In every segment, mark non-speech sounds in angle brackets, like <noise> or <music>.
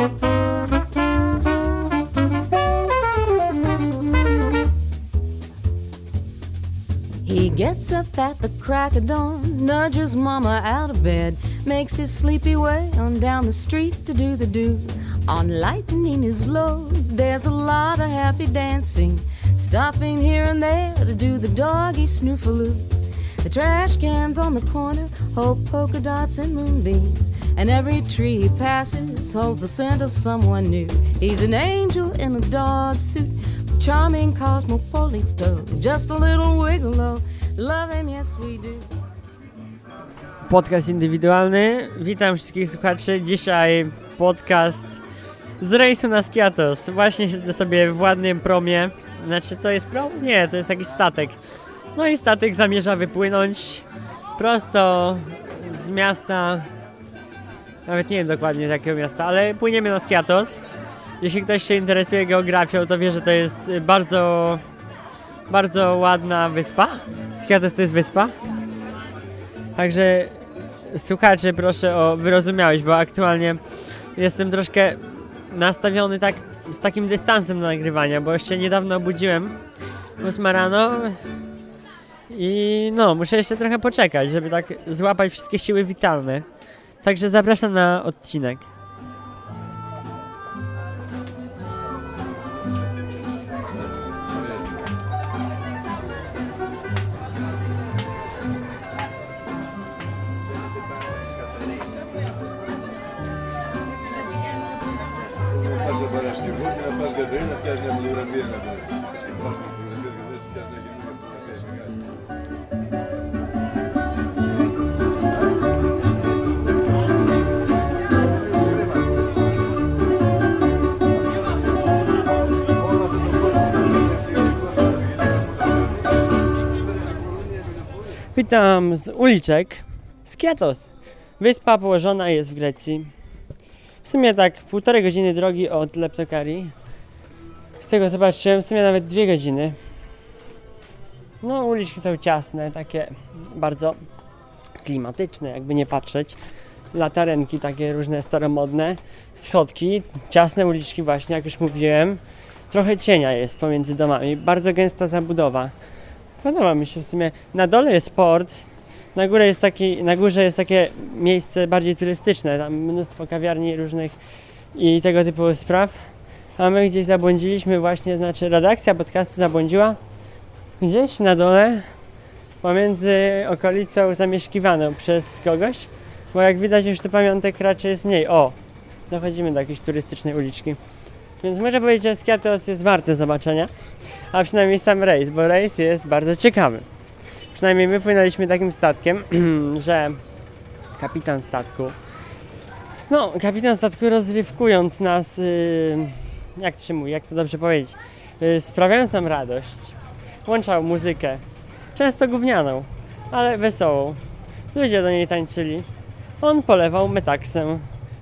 He gets up at the crack of dawn, nudges mama out of bed, makes his sleepy way on down the street to do the do. On lightning his load, there's a lot of happy dancing, stopping here and there to do the doggy snoofaloo. The trash cans on the corner hold polka dots and moonbeams, and every tree he passes holds the scent of someone new. He's an angel in a dog suit, charming cosmopolito, just a little wiggle. Love him, yes we do. Podcast indywidualny. Witam wszystkich słuchaczy. Dzisiaj podcast z rejsu na Skiatos. Właśnie siedzę sobie w ładnym promie. Znaczy to jest prom? Nie, to jest jakiś statek. No i statek zamierza wypłynąć prosto z miasta. Nawet nie wiem dokładnie z jakiego miasta, ale płyniemy na Skiatos. Jeśli ktoś się interesuje geografią, to wie, że to jest bardzo, bardzo ładna wyspa. Skiatos to jest wyspa. Także słuchacze, proszę o wyrozumiałość, bo aktualnie jestem troszkę nastawiony tak z takim dystansem do nagrywania, bo jeszcze niedawno obudziłem 8 rano i no, muszę jeszcze trochę poczekać, żeby tak złapać wszystkie siły witalne. Także zapraszam na odcinek. Witam z uliczek Skiatos. Wyspa położona jest w Grecji. W sumie tak półtorej godziny drogi od Leptokarii. Z tego zobaczyłem, w sumie nawet dwie godziny. No, uliczki są ciasne, takie bardzo klimatyczne, jakby nie patrzeć. Latarenki takie różne staromodne, schodki, ciasne uliczki właśnie, jak już mówiłem. Trochę cienia jest pomiędzy domami, bardzo gęsta zabudowa. Podoba mi się w sumie. Na dole jest port, na, górze jest taki, na górze jest takie miejsce bardziej turystyczne, tam mnóstwo kawiarni różnych i tego typu spraw. A my gdzieś zabłądziliśmy właśnie, znaczy redakcja podcastu zabłądziła gdzieś na dole pomiędzy okolicą zamieszkiwaną przez kogoś, bo jak widać już tu pamiątek raczej jest mniej. O, dochodzimy do jakiejś turystycznej uliczki. Więc muszę powiedzieć, że Skiatos jest warte zobaczenia, a przynajmniej sam rejs, bo rejs jest bardzo ciekawy. Przynajmniej my płynęliśmy takim statkiem, <clears throat> że kapitan statku, no kapitan statku rozrywkując nas, yy, jak to się mówi, jak to dobrze powiedzieć, yy, sprawiając nam radość, włączał muzykę, często gównianą, ale wesołą. Ludzie do niej tańczyli. On polewał metaksem,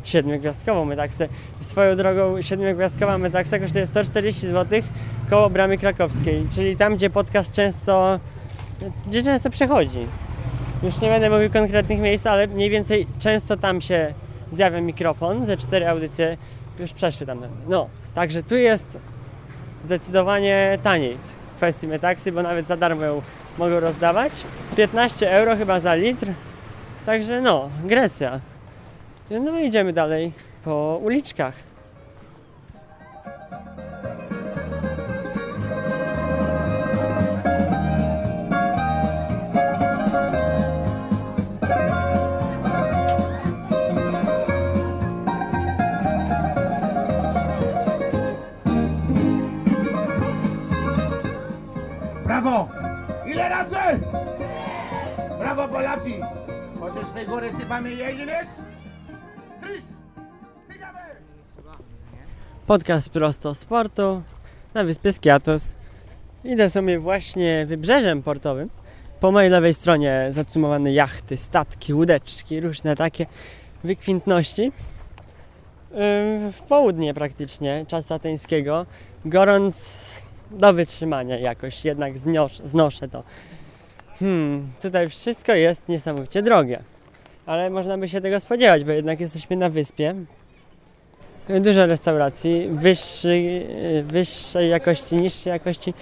siedmiogwiazdkową metaksę. Swoją drogą siedmiogwiazdkowa metaksa kosztuje 140 zł koło bramy krakowskiej, czyli tam, gdzie podcast często, gdzie często przechodzi. Już nie będę mówił konkretnych miejsc, ale mniej więcej często tam się zjawia mikrofon, ze cztery audycje już przeszły tam. No, także tu jest zdecydowanie taniej w kwestii metaksy, bo nawet za darmo ją mogą rozdawać. 15 euro chyba za litr. Także no, Grecja. No i idziemy dalej po uliczkach. Brawo! Ile razy? Brawo Polacy! Może swej góry sypamy jedynes? Podcast prosto z portu na wyspie Skiatos. Idę sobie właśnie wybrzeżem portowym. Po mojej lewej stronie zatrzymowane jachty, statki, łódeczki, różne takie wykwintności. Yy, W południe praktycznie czasu ateńskiego, gorąc do wytrzymania jakoś, jednak znios- znoszę to. Hmm, tutaj wszystko jest niesamowicie drogie. Ale można by się tego spodziewać, bo jednak jesteśmy na wyspie. Dużo restauracji wyższy, wyższej jakości, niższej jakości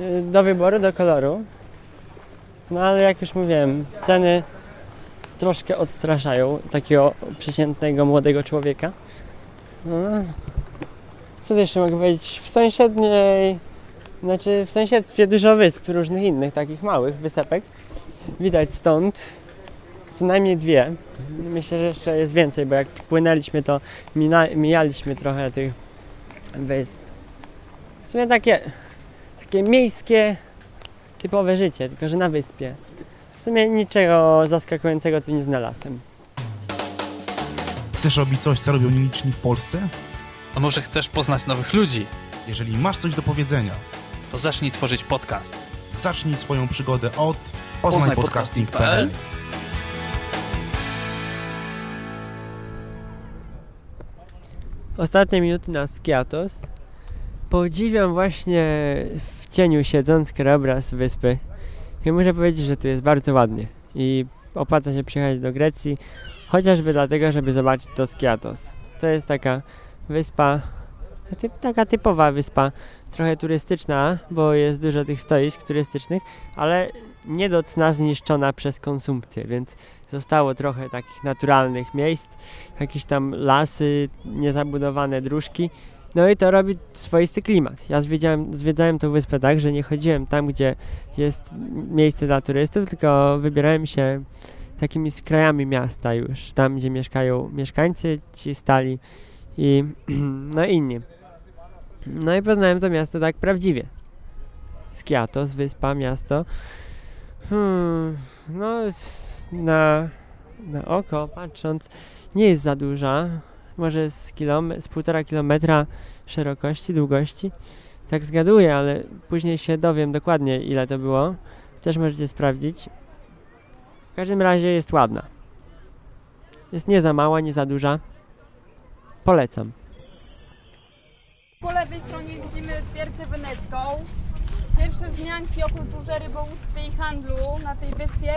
y, do wyboru, do koloru. No ale jak już mówiłem, ceny troszkę odstraszają takiego przeciętnego młodego człowieka. No, co jeszcze mogę powiedzieć? W sąsiedniej, znaczy w sąsiedztwie dużo wysp różnych innych, takich małych wysepek. Widać stąd co najmniej dwie. Myślę, że jeszcze jest więcej, bo jak płynęliśmy, to mina, mijaliśmy trochę tych wysp. W sumie takie, takie miejskie, typowe życie, tylko że na wyspie. W sumie niczego zaskakującego tu nie znalazłem. Chcesz robić coś, co robią nieliczni w Polsce? A może chcesz poznać nowych ludzi? Jeżeli masz coś do powiedzenia, To zacznij tworzyć podcast. zacznij swoją przygodę od poznajpodcasting.pl Ostatnie minuty na Skiatos. Podziwiam właśnie w cieniu siedząc krajobraz wyspy. I muszę powiedzieć, że tu jest bardzo ładnie. I opłaca się przyjechać do Grecji, chociażby dlatego, żeby zobaczyć to Skiatos. To jest taka wyspa, taka typowa wyspa, trochę turystyczna, bo jest dużo tych stoisk turystycznych, ale nie do cna zniszczona przez konsumpcję, więc zostało trochę takich naturalnych miejsc, jakieś tam lasy, niezabudowane dróżki. No i to robi swoisty klimat. Ja zwiedzałem tą wyspę tak, że nie chodziłem tam, gdzie jest miejsce dla turystów, tylko wybierałem się takimi skrajami miasta już, tam gdzie mieszkają mieszkańcy, ci stali i <clears throat> no inni. No i poznałem to miasto tak prawdziwie. Skiatos, wyspa, miasto. Hmm, no na, na oko patrząc nie jest za duża. Może z, kilome- z półtora kilometra szerokości, długości. Tak zgaduję, ale później się dowiem dokładnie ile to było. Też możecie sprawdzić. W każdym razie jest ładna. Jest nie za mała, nie za duża. Polecam. Po lewej stronie widzimy twierdzę wenecką. Pierwsze wzmianki o kulturze rybołówstwie i handlu na tej wyspie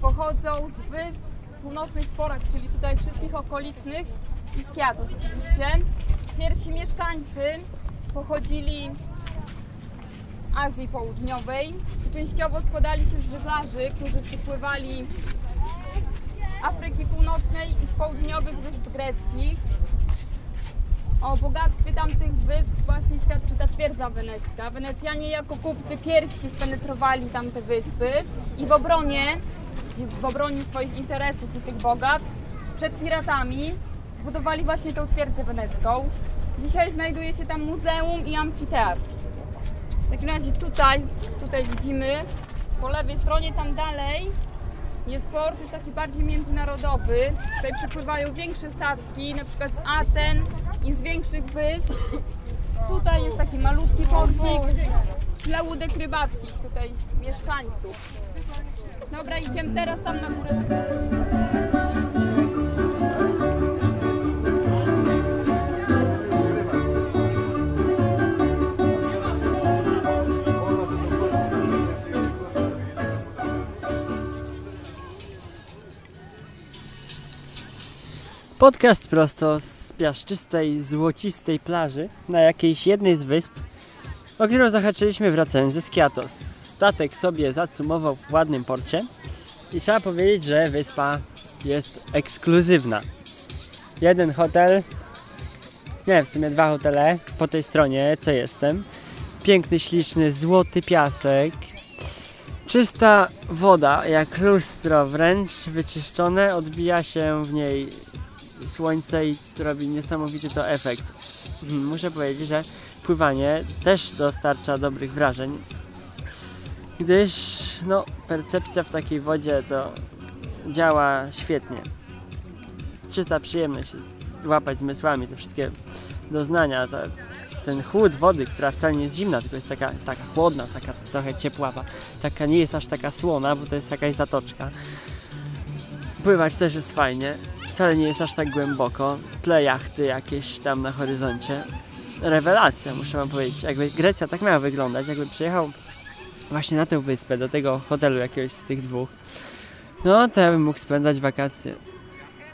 pochodzą z wysp północnych Sporak, czyli tutaj wszystkich okolicznych i z Kiatos oczywiście. Pierwsi mieszkańcy pochodzili z Azji Południowej i częściowo składali się z żeglarzy, którzy przypływali z Afryki Północnej i z południowych wysp greckich. O bogactwie tamtych wysp właśnie świadczy ta twierdza wenecka. Wenecjanie jako kupcy pierwsi spenetrowali tamte wyspy i w obronie, w obronie swoich interesów i tych bogactw przed piratami zbudowali właśnie tą twierdzę wenecką. Dzisiaj znajduje się tam muzeum i amfiteatr. W takim razie tutaj, tutaj widzimy po lewej stronie, tam dalej jest port już taki bardziej międzynarodowy. Tutaj przypływają większe statki, na przykład z Aten i z większych wysp. Tutaj jest taki malutki porcik dla łódek rybackich, tutaj mieszkańców. Dobra, idziemy teraz tam na górę. Podcast prosto piaszczystej, złocistej plaży na jakiejś jednej z wysp, o którą zahaczyliśmy wracając ze Skiatos. Statek sobie zacumował w ładnym porcie i trzeba powiedzieć, że wyspa jest ekskluzywna. Jeden hotel, nie w sumie dwa hotele po tej stronie, co jestem. Piękny, śliczny, złoty piasek. Czysta woda, jak lustro, wręcz wyczyszczone, odbija się w niej słońce i robi niesamowity to efekt. Mhm, Muszę powiedzieć, że pływanie też dostarcza dobrych wrażeń, gdyż no, percepcja w takiej wodzie to działa świetnie. Czysta przyjemność złapać zmysłami te wszystkie doznania, ta, ten chłód wody, która wcale nie jest zimna, tylko jest taka, taka chłodna, taka trochę ciepława, taka nie jest aż taka słona, bo to jest jakaś zatoczka. Pływać też jest fajnie, wcale nie jest aż tak głęboko. W tle jachty jakieś tam na horyzoncie. Rewelacja, muszę wam powiedzieć. Jakby Grecja tak miała wyglądać, jakby przyjechał właśnie na tę wyspę, do tego hotelu jakiegoś z tych dwóch, no to ja bym mógł spędzać wakacje.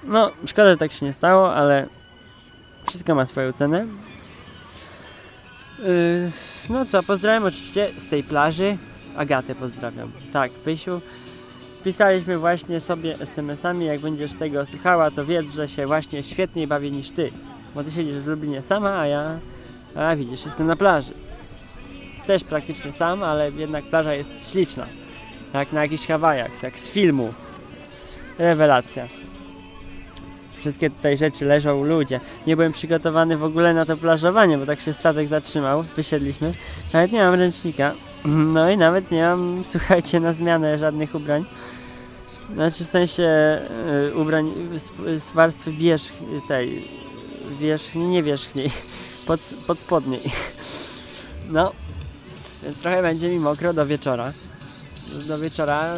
No, szkoda, że tak się nie stało, ale Wszystko ma swoją cenę. Yy, no co, pozdrawiam oczywiście z tej plaży. Agatę pozdrawiam. Tak, Pysiu. Pisaliśmy właśnie sobie SMS-ami, jak będziesz tego słuchała, to wiedz, że się właśnie świetniej bawię niż ty. Bo ty siedzisz w Lublinie sama, a ja, a widzisz, jestem na plaży. Też praktycznie sam, ale jednak plaża jest śliczna. Jak na jakichś Hawajach, jak z filmu. Rewelacja. Wszystkie tutaj rzeczy leżą ludzie. Nie byłem przygotowany w ogóle na to plażowanie, bo tak się statek zatrzymał. Wysiedliśmy. Nawet nie mam ręcznika. <clears throat> No i nawet nie mam, <laughs> słuchajcie, na zmianę żadnych ubrań. Znaczy w sensie y, ubrań z, warstwy wierzch, tej wierzchniej, nie wierzchniej, <laughs> pod, pod spodniej. <laughs> No, więc trochę będzie mi mokro do wieczora. Do wieczora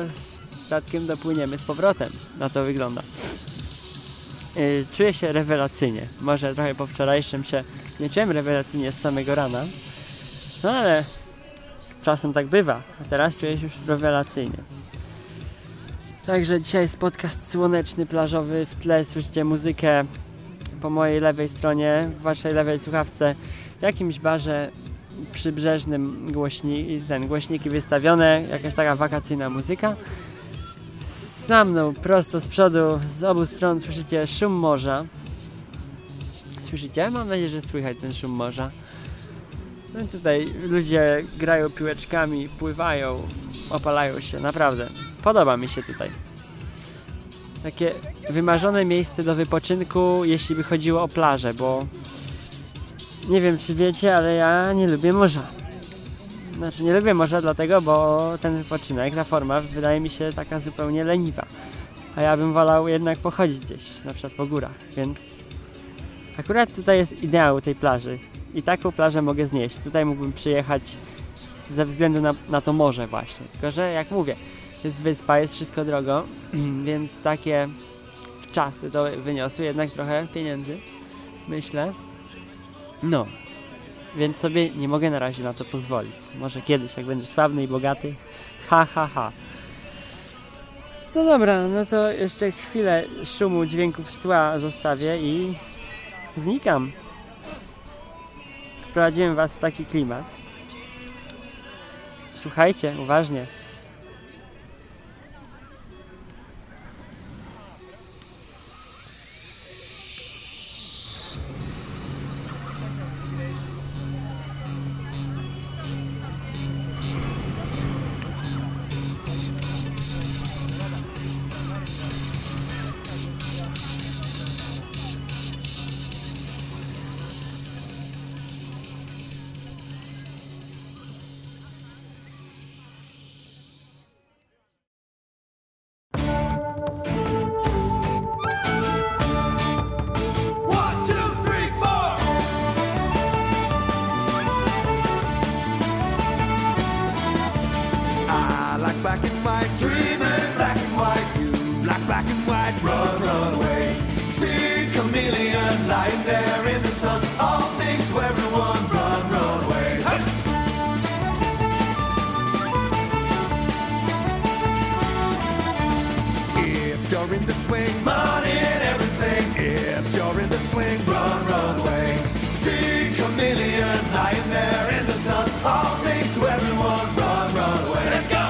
statkiem dopłyniemy z powrotem. Na to wygląda. Yy, czuję się rewelacyjnie. Może trochę po wczorajszym się nie czułem rewelacyjnie z samego rana. No ale czasem tak bywa. A teraz czuję się już rewelacyjnie. Także dzisiaj jest podcast słoneczny, plażowy. W tle słyszycie muzykę po mojej lewej stronie, w waszej lewej słuchawce, w jakimś barze przybrzeżnym głośni, ten, głośniki wystawione, jakaś taka wakacyjna muzyka. Za mną, prosto z przodu, z obu stron słyszycie szum morza. Słyszycie? Mam nadzieję, że słychać ten szum morza. No i tutaj ludzie grają piłeczkami, pływają, opalają się, naprawdę. Podoba mi się tutaj. Takie wymarzone miejsce do wypoczynku, jeśli by chodziło o plażę, bo nie wiem czy wiecie, ale ja nie lubię morza. Znaczy nie lubię morza dlatego, bo ten wypoczynek, ta forma wydaje mi się taka zupełnie leniwa. A ja bym wolał jednak pochodzić gdzieś, na przykład po górach, więc akurat tutaj jest ideał tej plaży. I taką plażę mogę znieść. Tutaj mógłbym przyjechać ze względu na, na to morze właśnie. Tylko, że jak mówię, jest wyspa, jest wszystko drogo, <clears throat> więc takie w czasy to wyniosły jednak trochę pieniędzy, myślę. No, więc sobie nie mogę na razie na to pozwolić. Może kiedyś, jak będę sławny i bogaty, ha ha ha. No dobra, no to jeszcze chwilę szumu, dźwięków z tła zostawię i znikam. Wprowadziłem was w taki klimat. Słuchajcie, uważnie. In the swing, money and everything. If you're in the swing, run, run away. See chameleon lying there in the sun. All things to everyone, run, run away. Let's go!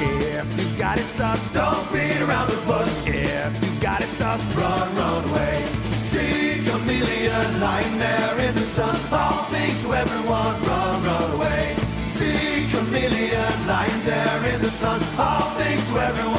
If you got it sus, don't beat around the bush. If you got it sus, all things to everyone. Run, run away. See chameleon lying there in the sun. All things to everyone.